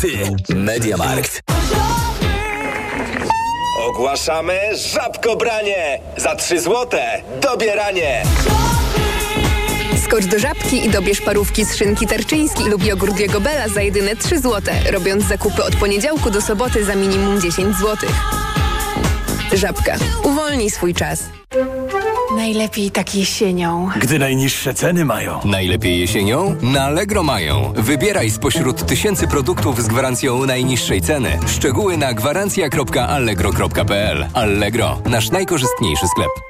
Ty, Mediamarkt. Ogłaszamy żabkobranie! Za 3 złote dobieranie! Skocz do Żabki i dobierz parówki z szynki tarczyński lub jogurt Diego Bella za jedyne 3 złote, robiąc zakupy od poniedziałku do soboty za minimum 10 złotych. Żabka. Uwolnij swój czas. Najlepiej tak jesienią. Gdy najniższe ceny mają. Najlepiej jesienią? Na Allegro mają. Wybieraj spośród tysięcy produktów z gwarancją najniższej ceny. Szczegóły na gwarancja.allegro.pl Allegro, nasz najkorzystniejszy sklep.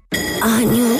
Año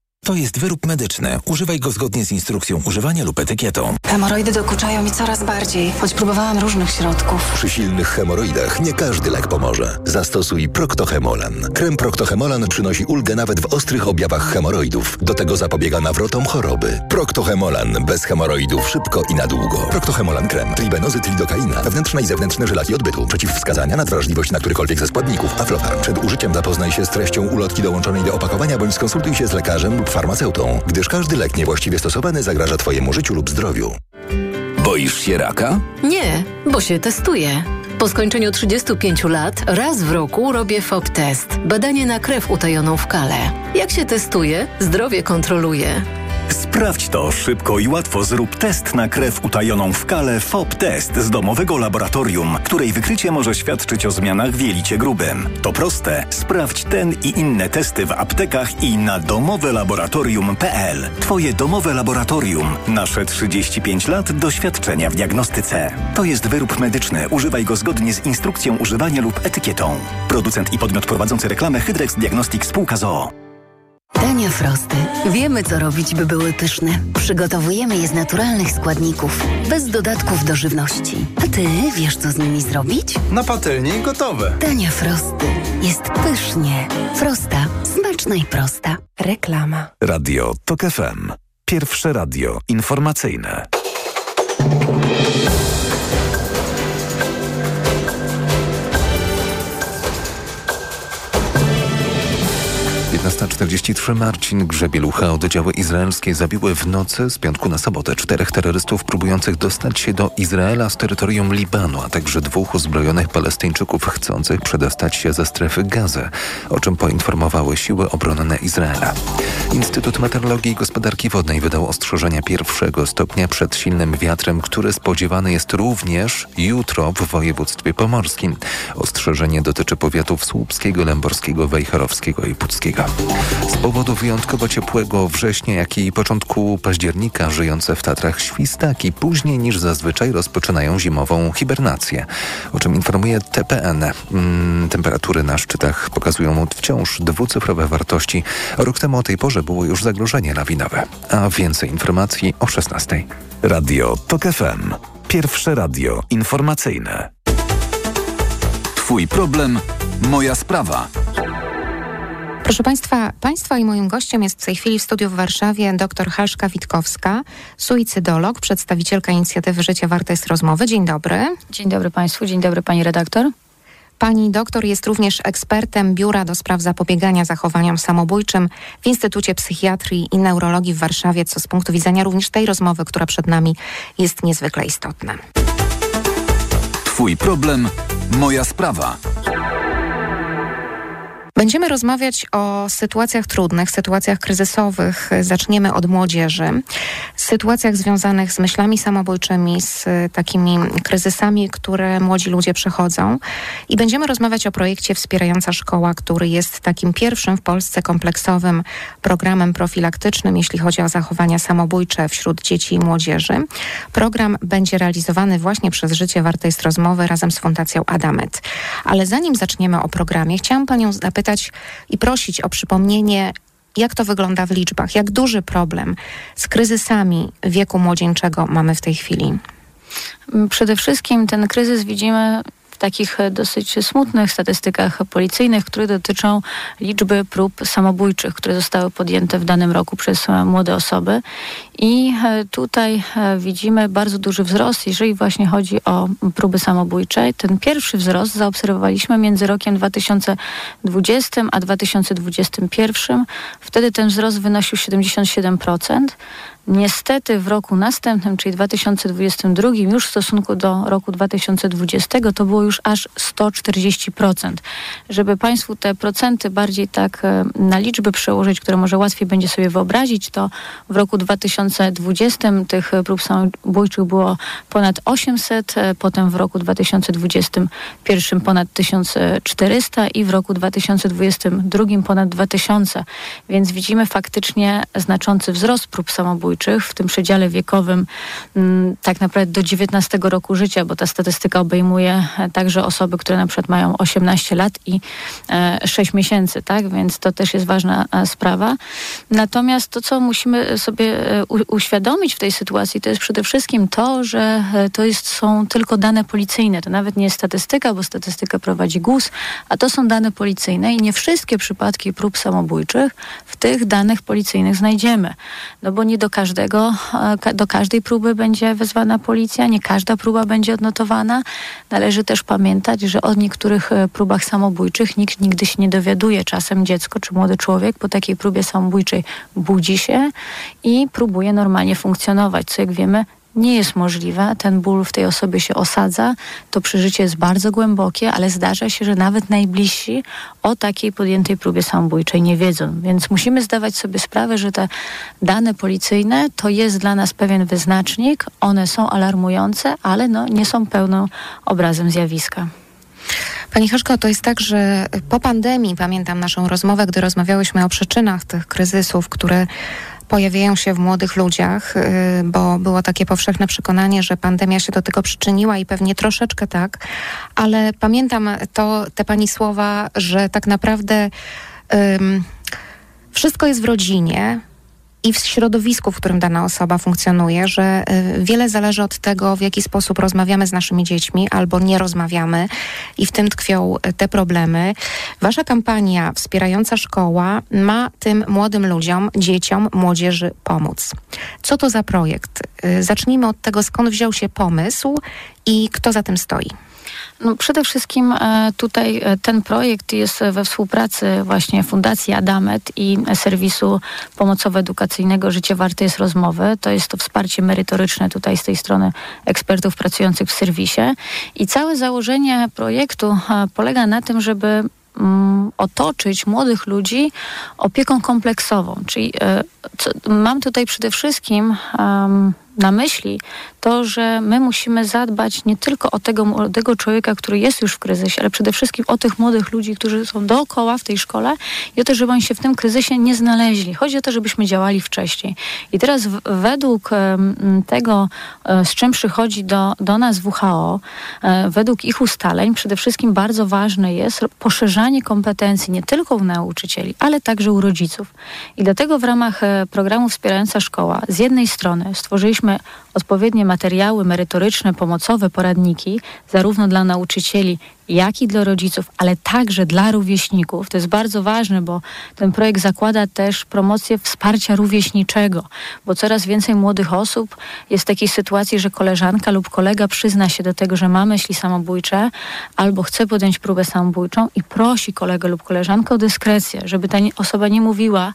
To jest wyrób medyczny. Używaj go zgodnie z instrukcją używania lub etykietą. Hemoroidy dokuczają mi coraz bardziej, choć próbowałam różnych środków. Przy silnych hemoroidach nie każdy lek pomoże. Zastosuj Proctohemolan. Krem Proctohemolan przynosi ulgę nawet w ostrych objawach hemoroidów. Do tego zapobiega nawrotom choroby. Proctohemolan. Bez hemoroidów szybko i na długo. Proctohemolan krem. Tribenozy, tridokaina. Wewnętrzne i zewnętrzne żylaki odbytu. Przeciwwskazania na wrażliwość na którykolwiek ze składników. Aflofarm. Przed użyciem zapoznaj się z treścią ulotki dołączonej do opakowania bądź skonsultuj się z lekarzem lub farmaceutą, gdyż każdy lek niewłaściwie stosowany zagraża Twojemu życiu lub zdrowiu. Boisz się raka? Nie, bo się testuję. Po skończeniu 35 lat raz w roku robię FOB test. Badanie na krew utajoną w kale. Jak się testuje, zdrowie kontroluje. Sprawdź to szybko i łatwo. Zrób test na krew utajoną w kale FOB Test z domowego laboratorium, której wykrycie może świadczyć o zmianach w jelicie grubym. To proste. Sprawdź ten i inne testy w aptekach i na domowelaboratorium.pl. Twoje domowe laboratorium. Nasze 35 lat doświadczenia w diagnostyce. To jest wyrób medyczny. Używaj go zgodnie z instrukcją używania lub etykietą. Producent i podmiot prowadzący reklamę Hydrex Diagnostics Spółka ZOO. Dania Frosty. Wiemy, co robić, by były pyszne. Przygotowujemy je z naturalnych składników, bez dodatków do żywności. A ty wiesz, co z nimi zrobić? Na patelni gotowe. Dania Frosty. Jest pysznie. Frosta. Smaczna i prosta. Reklama. Radio TOK FM. Pierwsze radio informacyjne. 15.43 Marcin Grzebielucha oddziały izraelskie zabiły w nocy z piątku na sobotę czterech terrorystów próbujących dostać się do Izraela z terytorium Libanu, a także dwóch uzbrojonych Palestyńczyków chcących przedostać się ze strefy Gazy, o czym poinformowały siły obronne Izraela. Instytut Meteorologii i Gospodarki Wodnej wydał ostrzeżenia pierwszego stopnia przed silnym wiatrem, który spodziewany jest również jutro w województwie pomorskim. Ostrzeżenie dotyczy powiatów słupskiego, lęborskiego, wejherowskiego i puckiego. Z powodu wyjątkowo ciepłego września, jak i początku października żyjące w Tatrach świstaki później niż zazwyczaj rozpoczynają zimową hibernację, o czym informuje TPN. Mm, temperatury na szczytach pokazują wciąż dwucyfrowe wartości. Rok temu o tej porze było już zagrożenie lawinowe. A więcej informacji o 16. Radio TOK FM. Pierwsze radio informacyjne. Twój problem, moja sprawa. Proszę Państwa, Państwa i moim gościem jest w tej chwili w studiu w Warszawie dr Halszka Witkowska, suicydolog, przedstawicielka inicjatywy Życie Warte jest Rozmowy. Dzień dobry. Dzień dobry Państwu, dzień dobry Pani redaktor. Pani doktor jest również ekspertem Biura do Spraw Zapobiegania Zachowaniom Samobójczym w Instytucie Psychiatrii i Neurologii w Warszawie, co z punktu widzenia również tej rozmowy, która przed nami jest niezwykle istotne. Twój problem, moja sprawa. Będziemy rozmawiać o sytuacjach trudnych, sytuacjach kryzysowych. Zaczniemy od młodzieży, sytuacjach związanych z myślami samobójczymi, z takimi kryzysami, które młodzi ludzie przechodzą. I będziemy rozmawiać o projekcie Wspierająca Szkoła, który jest takim pierwszym w Polsce kompleksowym programem profilaktycznym, jeśli chodzi o zachowania samobójcze wśród dzieci i młodzieży. Program będzie realizowany właśnie przez Życie Warte jest Rozmowy razem z Fundacją Adamet. Ale zanim zaczniemy o programie, chciałam Panią zapytać i prosić o przypomnienie, jak to wygląda w liczbach, jak duży problem z kryzysami wieku młodzieńczego mamy w tej chwili. Przede wszystkim ten kryzys widzimy takich e, dosyć smutnych statystykach policyjnych, które dotyczą liczby prób samobójczych, które zostały podjęte w danym roku przez e, młode osoby. I e, tutaj widzimy bardzo duży wzrost, jeżeli właśnie chodzi o próby samobójcze. Ten pierwszy wzrost zaobserwowaliśmy między rokiem 2020 a 2021. Wtedy ten wzrost wynosił 77%. Niestety w roku następnym, czyli 2022, już w stosunku do roku 2020, to było już aż 140%. Żeby Państwu te procenty bardziej tak e, na liczby przełożyć, które może łatwiej będzie sobie wyobrazić, to w roku 2020 tych prób samobójczych było ponad 800, e, potem w roku 2021 ponad 1400 i w roku 2022 ponad 2000. Więc widzimy faktycznie znaczący wzrost prób samobójczych w tym przedziale wiekowym mm, tak naprawdę do 19 roku życia, bo ta statystyka obejmuje e, także osoby, które na przykład mają 18 lat i 6 e, miesięcy, tak? Więc to też jest ważna e, sprawa. Natomiast to, co musimy sobie uświadomić w tej sytuacji, to jest przede wszystkim to, że to jest, są tylko dane policyjne. To nawet nie jest statystyka, bo statystykę prowadzi GUS, a to są dane policyjne i nie wszystkie przypadki prób samobójczych w tych danych policyjnych znajdziemy. No bo nie do każdego, e, do każdej próby będzie wezwana policja, nie każda próba będzie odnotowana. Należy też pamiętać, że o niektórych e, próbach samobójczych nikt nigdy się nie dowiaduje. Czasem dziecko czy młody człowiek po takiej próbie samobójczej budzi się i próbuje normalnie funkcjonować, co jak wiemy nie jest możliwe. Ten ból w tej osobie się osadza. To przeżycie jest bardzo głębokie, ale zdarza się, że nawet najbliżsi o takiej podjętej próbie samobójczej nie wiedzą. Więc musimy zdawać sobie sprawę, że te dane policyjne to jest dla nas pewien wyznacznik. One są alarmujące, ale no, nie są pełną obrazem zjawiska. Pani Haszko, to jest tak, że po pandemii, pamiętam naszą rozmowę, gdy rozmawiałyśmy o przyczynach tych kryzysów, które pojawiają się w młodych ludziach, y, bo było takie powszechne przekonanie, że pandemia się do tego przyczyniła i pewnie troszeczkę tak, ale pamiętam to, te pani słowa, że tak naprawdę um, wszystko jest w rodzinie, i w środowisku, w którym dana osoba funkcjonuje, że y, wiele zależy od tego, w jaki sposób rozmawiamy z naszymi dziećmi albo nie rozmawiamy i w tym tkwią y, te problemy. Wasza kampania wspierająca szkoła ma tym młodym ludziom, dzieciom, młodzieży pomóc. Co to za projekt? Y, zacznijmy od tego, skąd wziął się pomysł i kto za tym stoi. No przede wszystkim e, tutaj e, ten projekt jest we współpracy właśnie Fundacji Adamet i serwisu pomocowo-edukacyjnego Życie Warte jest Rozmowy. To jest to wsparcie merytoryczne tutaj z tej strony ekspertów pracujących w serwisie. I całe założenie projektu e, polega na tym, żeby mm, otoczyć młodych ludzi opieką kompleksową. Czyli mam tutaj przede wszystkim um, na myśli to, że my musimy zadbać nie tylko o tego młodego człowieka, który jest już w kryzysie, ale przede wszystkim o tych młodych ludzi, którzy są dookoła w tej szkole i o to, żeby oni się w tym kryzysie nie znaleźli. Chodzi o to, żebyśmy działali wcześniej. I teraz według tego, um, z czym przychodzi do, do nas WHO, um, według ich ustaleń, przede wszystkim bardzo ważne jest poszerzanie kompetencji nie tylko u nauczycieli, ale także u rodziców. I dlatego w ramach e, programu Wspierająca Szkoła z jednej strony stworzyliśmy odpowiednie materiały merytoryczne, pomocowe, poradniki, zarówno dla nauczycieli, jak i dla rodziców, ale także dla rówieśników. To jest bardzo ważne, bo ten projekt zakłada też promocję wsparcia rówieśniczego, bo coraz więcej młodych osób jest w takiej sytuacji, że koleżanka lub kolega przyzna się do tego, że ma myśli samobójcze albo chce podjąć próbę samobójczą i prosi kolegę lub koleżankę o dyskrecję, żeby ta osoba nie mówiła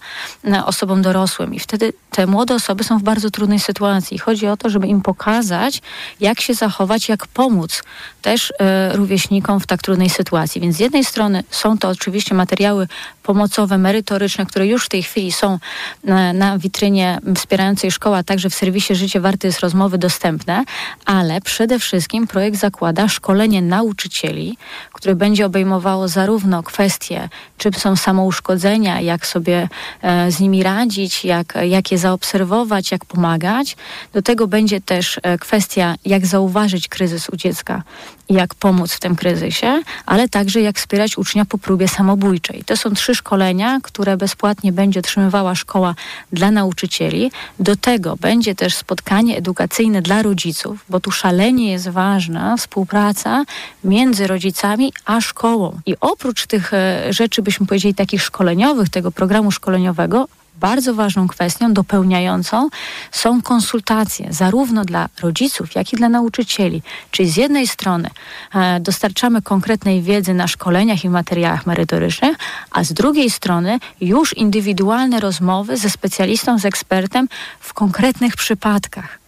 osobom dorosłym. I wtedy te młode osoby są w bardzo trudnej sytuacji. Chodzi o to, żeby im pokazać, jak się zachować, jak pomóc też e, rówieśnikom w tak trudnej sytuacji. Więc z jednej strony są to oczywiście materiały pomocowe, merytoryczne, które już w tej chwili są na, na witrynie wspierającej szkoła, także w serwisie Życie Warte jest rozmowy dostępne, ale przede wszystkim projekt zakłada szkolenie nauczycieli, które będzie obejmowało zarówno kwestie, czym są samouszkodzenia, jak sobie e, z nimi radzić, jak, jak je zaobserwować, jak pomagać. Do tego będzie też e, kwestia, jak zauważyć kryzys u dziecka jak pomóc w tym kryzysie, ale także jak wspierać ucznia po próbie samobójczej. To są trzy szkolenia, które bezpłatnie będzie otrzymywała szkoła dla nauczycieli. Do tego będzie też spotkanie edukacyjne dla rodziców, bo tu szalenie jest ważna współpraca między rodzicami a szkołą. I oprócz tych e, rzeczy, byśmy powiedzieli, takich szkoleniowych, tego programu szkoleniowego, bardzo ważną kwestią dopełniającą są konsultacje, zarówno dla rodziców, jak i dla nauczycieli. Czyli z jednej strony e, dostarczamy konkretnej wiedzy na szkoleniach i materiałach merytorycznych, a z drugiej strony już indywidualne rozmowy ze specjalistą, z ekspertem w konkretnych przypadkach.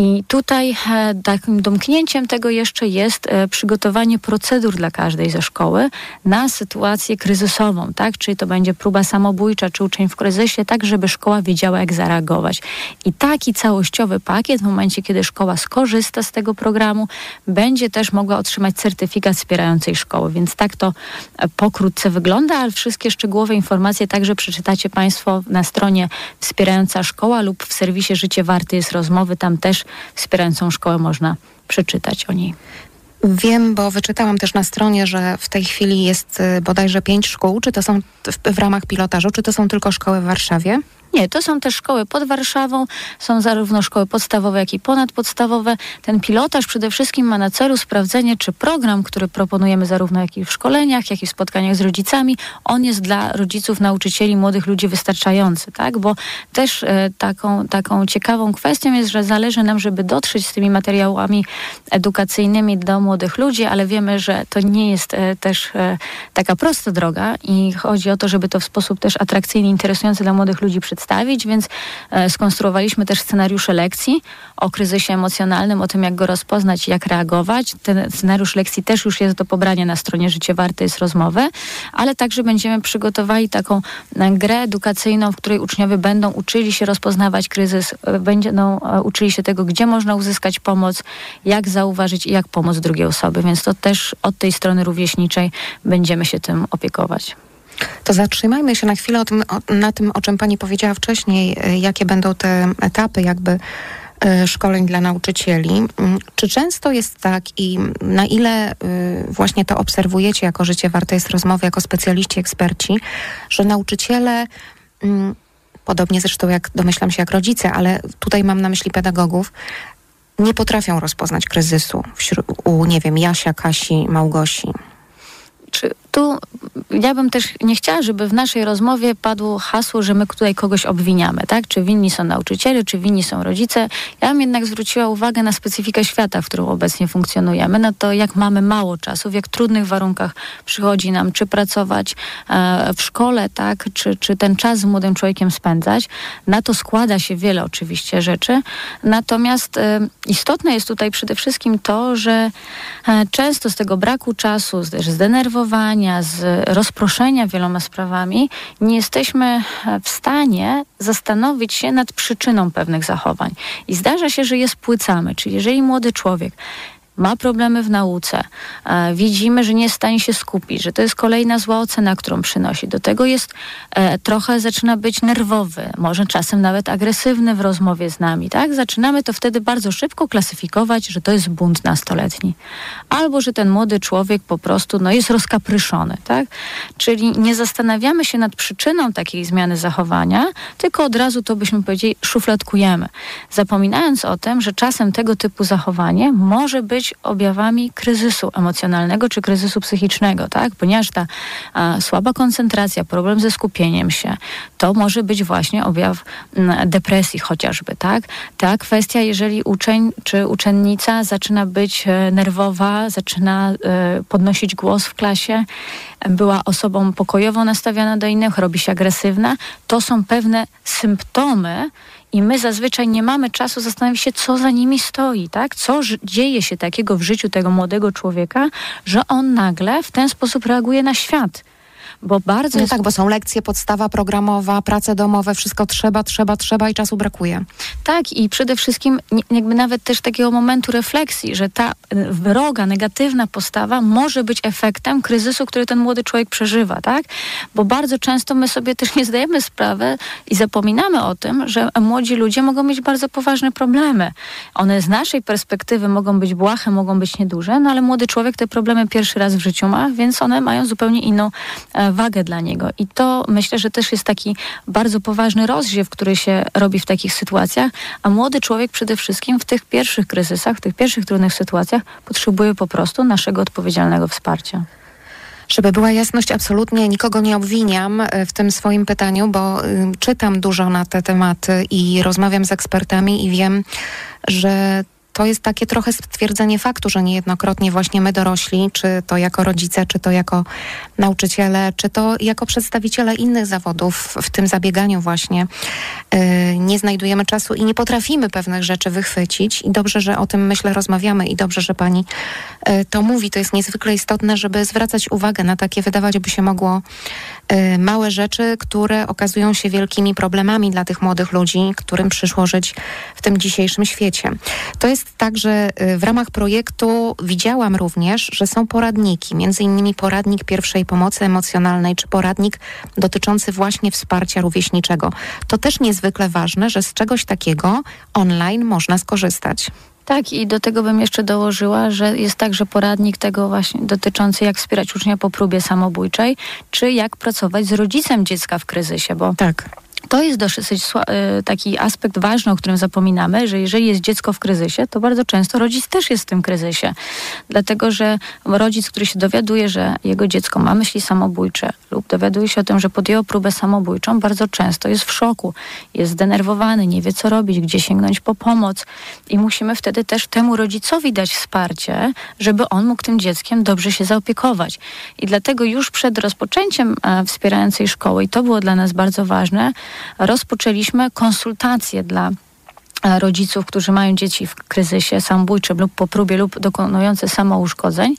I tutaj e, takim domknięciem tego jeszcze jest e, przygotowanie procedur dla każdej ze szkoły na sytuację kryzysową, tak? Czy to będzie próba samobójcza, czy uczeń w kryzysie, tak żeby szkoła wiedziała, jak zareagować. I taki całościowy pakiet w momencie, kiedy szkoła skorzysta z tego programu, będzie też mogła otrzymać certyfikat wspierającej szkoły. Więc tak to e, pokrótce wygląda, ale wszystkie szczegółowe informacje także przeczytacie Państwo na stronie Wspierająca Szkoła lub w serwisie Życie Warte jest rozmowy. Tam też wspierającą szkołę można przeczytać o niej. Wiem, bo wyczytałam też na stronie, że w tej chwili jest y, bodajże pięć szkół. Czy to są w, w ramach pilotażu, czy to są tylko szkoły w Warszawie? Nie, to są też szkoły pod Warszawą, są zarówno szkoły podstawowe, jak i ponadpodstawowe. Ten pilotaż przede wszystkim ma na celu sprawdzenie, czy program, który proponujemy zarówno jak i w szkoleniach, jak i w spotkaniach z rodzicami, on jest dla rodziców, nauczycieli, młodych ludzi wystarczający, tak? Bo też e, taką, taką ciekawą kwestią jest, że zależy nam, żeby dotrzeć z tymi materiałami edukacyjnymi do młodych ludzi, ale wiemy, że to nie jest e, też e, taka prosta droga i chodzi o to, żeby to w sposób też atrakcyjny, interesujący dla młodych ludzi przedstawić przedstawić, więc e, skonstruowaliśmy też scenariusze lekcji o kryzysie emocjonalnym, o tym, jak go rozpoznać jak reagować. Ten scenariusz lekcji też już jest do pobrania na stronie Życie Warte jest rozmowy, ale także będziemy przygotowali taką e, grę edukacyjną, w której uczniowie będą uczyli się rozpoznawać kryzys, e, będą uczyli się tego, gdzie można uzyskać pomoc, jak zauważyć i jak pomóc drugiej osoby. Więc to też od tej strony rówieśniczej będziemy się tym opiekować. To zatrzymajmy się na chwilę tym, na tym, o czym Pani powiedziała wcześniej, y, jakie będą te etapy jakby y, szkoleń dla nauczycieli. Mm, czy często jest tak i na ile y, właśnie to obserwujecie jako życie warte jest rozmowy, jako specjaliści, eksperci, że nauczyciele, mm, podobnie zresztą jak domyślam się jak rodzice, ale tutaj mam na myśli pedagogów, nie potrafią rozpoznać kryzysu wśród, u, nie wiem, Jasia, Kasi, Małgosi? Czy tu ja bym też nie chciała, żeby w naszej rozmowie padło hasło, że my tutaj kogoś obwiniamy, tak? Czy winni są nauczyciele, czy winni są rodzice. Ja bym jednak zwróciła uwagę na specyfikę świata, w którym obecnie funkcjonujemy, na to, jak mamy mało czasu, w jak trudnych warunkach przychodzi nam, czy pracować e, w szkole, tak? Czy, czy ten czas z młodym człowiekiem spędzać. Na to składa się wiele oczywiście rzeczy. Natomiast e, istotne jest tutaj przede wszystkim to, że e, często z tego braku czasu, z zdenerwowania, z rozproszenia wieloma sprawami, nie jesteśmy w stanie zastanowić się nad przyczyną pewnych zachowań. I zdarza się, że je spłycamy. Czyli jeżeli młody człowiek ma problemy w nauce, e, widzimy, że nie jest w stanie się skupić, że to jest kolejna zła ocena, którą przynosi. Do tego jest e, trochę zaczyna być nerwowy, może czasem nawet agresywny w rozmowie z nami, tak? Zaczynamy to wtedy bardzo szybko klasyfikować, że to jest bunt nastoletni. Albo, że ten młody człowiek po prostu no, jest rozkapryszony, tak? Czyli nie zastanawiamy się nad przyczyną takiej zmiany zachowania, tylko od razu to byśmy powiedzieli szufladkujemy. Zapominając o tym, że czasem tego typu zachowanie może być objawami kryzysu emocjonalnego czy kryzysu psychicznego, tak? Ponieważ ta a, słaba koncentracja, problem ze skupieniem się, to może być właśnie objaw m, depresji chociażby, tak? Ta kwestia, jeżeli uczeń czy uczennica zaczyna być e, nerwowa, zaczyna e, podnosić głos w klasie, była osobą pokojowo nastawiona do innych, robi się agresywna, to są pewne symptomy I my zazwyczaj nie mamy czasu zastanowić się, co za nimi stoi, tak? Co dzieje się takiego w życiu tego młodego człowieka, że on nagle w ten sposób reaguje na świat bo bardzo... No tak, bo są lekcje, podstawa programowa, prace domowe, wszystko trzeba, trzeba, trzeba i czasu brakuje. Tak i przede wszystkim jakby nawet też takiego momentu refleksji, że ta y, wroga, negatywna postawa może być efektem kryzysu, który ten młody człowiek przeżywa, tak? Bo bardzo często my sobie też nie zdajemy sprawy i zapominamy o tym, że młodzi ludzie mogą mieć bardzo poważne problemy. One z naszej perspektywy mogą być błahe, mogą być nieduże, no ale młody człowiek te problemy pierwszy raz w życiu ma, więc one mają zupełnie inną e, wagę dla niego. I to myślę, że też jest taki bardzo poważny rozdziew, który się robi w takich sytuacjach, a młody człowiek przede wszystkim w tych pierwszych kryzysach, w tych pierwszych trudnych sytuacjach potrzebuje po prostu naszego odpowiedzialnego wsparcia. Żeby była jasność, absolutnie nikogo nie obwiniam e, w tym swoim pytaniu, bo y, czytam dużo na te tematy i rozmawiam z ekspertami i wiem, że to jest takie trochę stwierdzenie faktu, że niejednokrotnie właśnie my dorośli, czy to jako rodzice, czy to jako nauczyciele, czy to jako przedstawiciele innych zawodów w tym zabieganiu właśnie, yy, nie znajdujemy czasu i nie potrafimy pewnych rzeczy wychwycić. I dobrze, że o tym myślę rozmawiamy i dobrze, że pani yy, to mówi. To jest niezwykle istotne, żeby zwracać uwagę na takie, wydawać by się mogło, yy, małe rzeczy, które okazują się wielkimi problemami dla tych młodych ludzi, którym przyszło żyć w tym dzisiejszym świecie. To jest tak, że y, w ramach projektu widziałam również, że są poradniki, między innymi poradnik pierwszej pomocy emocjonalnej, czy poradnik dotyczący właśnie wsparcia rówieśniczego. To też niezwykle ważne, że z czegoś takiego online można skorzystać. Tak, i do tego bym jeszcze dołożyła, że jest także poradnik tego właśnie dotyczący, jak wspierać ucznia po próbie samobójczej, czy jak pracować z rodzicem dziecka w kryzysie, bo tak to jest dosyć y, taki aspekt ważny, o którym zapominamy, że jeżeli jest dziecko w kryzysie, to bardzo często rodzic też jest w tym kryzysie. Dlatego, że rodzic, który się dowiaduje, że jego dziecko ma myśli samobójcze lub dowiaduje się o tym, że podjęło próbę samobójczą, bardzo często jest w szoku, jest zdenerwowany, nie wie co robić, gdzie sięgnąć po pomoc. I musimy wtedy też temu rodzicowi dać wsparcie, żeby on mógł tym dzieckiem dobrze się zaopiekować. I dlatego już przed rozpoczęciem e, wspierającej szkoły, i to było dla nas bardzo ważne, rozpoczęliśmy konsultacje dla e, rodziców, którzy mają dzieci w kryzysie samobójczym lub po próbie lub dokonujące samouszkodzeń.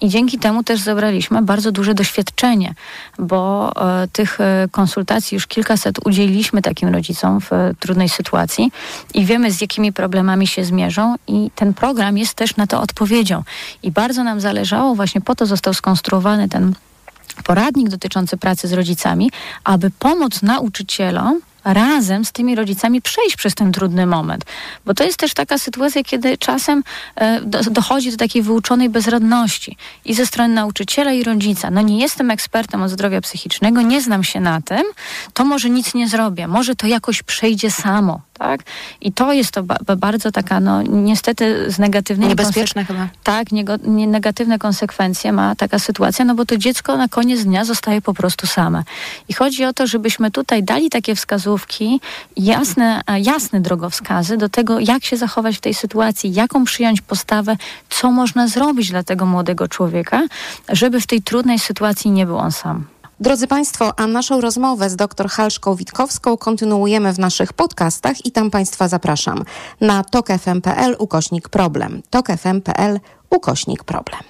I dzięki temu też zebraliśmy bardzo duże doświadczenie, bo e, tych e, konsultacji już kilkaset udzieliliśmy takim rodzicom w e, trudnej sytuacji i wiemy z jakimi problemami się zmierzą i ten program jest też na to odpowiedzią. I bardzo nam zależało, właśnie po to został skonstruowany ten poradnik dotyczący pracy z rodzicami, aby pomóc nauczycielom razem z tymi rodzicami przejść przez ten trudny moment. Bo to jest też taka sytuacja, kiedy czasem e, do, dochodzi do takiej wyuczonej bezradności i ze strony nauczyciela i rodzica. No nie jestem ekspertem od zdrowia psychicznego, nie znam się na tym, to może nic nie zrobię, może to jakoś przejdzie samo tak? I to jest to ba bardzo taka, no niestety z negatywnymi... Niebezpieczne chyba. Tak, nie, negatywne konsekwencje ma taka sytuacja, no bo to dziecko na koniec dnia zostaje po prostu same. I chodzi o to, żebyśmy tutaj dali takie wskazówki, jasne, jasne drogowskazy do tego, jak się zachować w tej sytuacji, jaką przyjąć postawę, co można zrobić dla tego młodego człowieka, żeby w tej trudnej sytuacji nie był on sam. Drodzy Państwo, a naszą rozmowę z dr Halszką Witkowską kontynuujemy w naszych podcastach i tam Państwa zapraszam na tokefm.pl ukośnik problem. tokefm.pl ukośnik problem.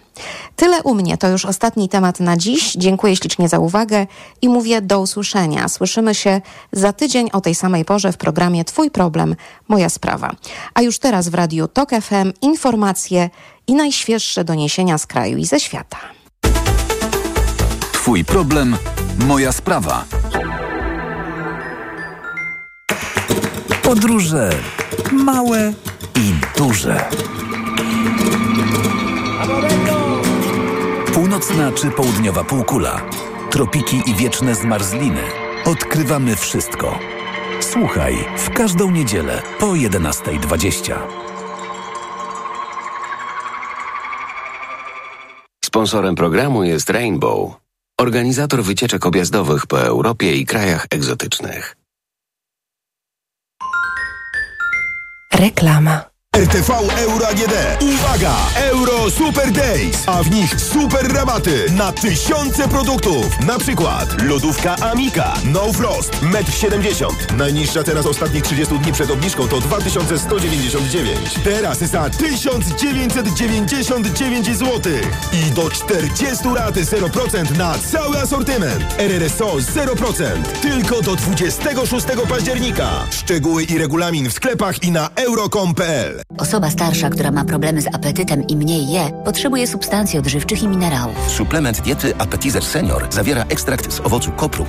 Tyle u mnie, to już ostatni temat na dziś. Dziękuję ślicznie za uwagę i mówię do usłyszenia. Słyszymy się za tydzień o tej samej porze w programie Twój problem, moja sprawa. A już teraz w radiu Tok FM informacje i najświeższe doniesienia z kraju i ze świata. Twój problem, moja sprawa. Podróże małe i duże. Północna czy południowa półkula, tropiki i wieczne zmarzliny. Odkrywamy wszystko. Słuchaj w każdą niedzielę po 11.20. Sponsorem programu jest Rainbow organizator wycieczek objazdowych po Europie i krajach egzotycznych. Reklama. RTV Euro AGD. Uwaga! Euro Super Days, a w nich super rabaty na tysiące produktów. Na przykład lodówka Amika No Frost 1,70 m. Najniższa teraz ostatnich 30 dni przed obniżką to 2199. Teraz za 1999 zł. I do 40 rat 0% na cały asortyment. RRSO 0%. Tylko do 26 października. Szczegóły i regulamin w sklepach i na euro.com.pl. Osoba starsza, która ma problemy z apetytem i mniej je, potrzebuje substancji odżywczych i minerałów. Suplement diety Appetizer Senior zawiera ekstrakt z owocu kopru,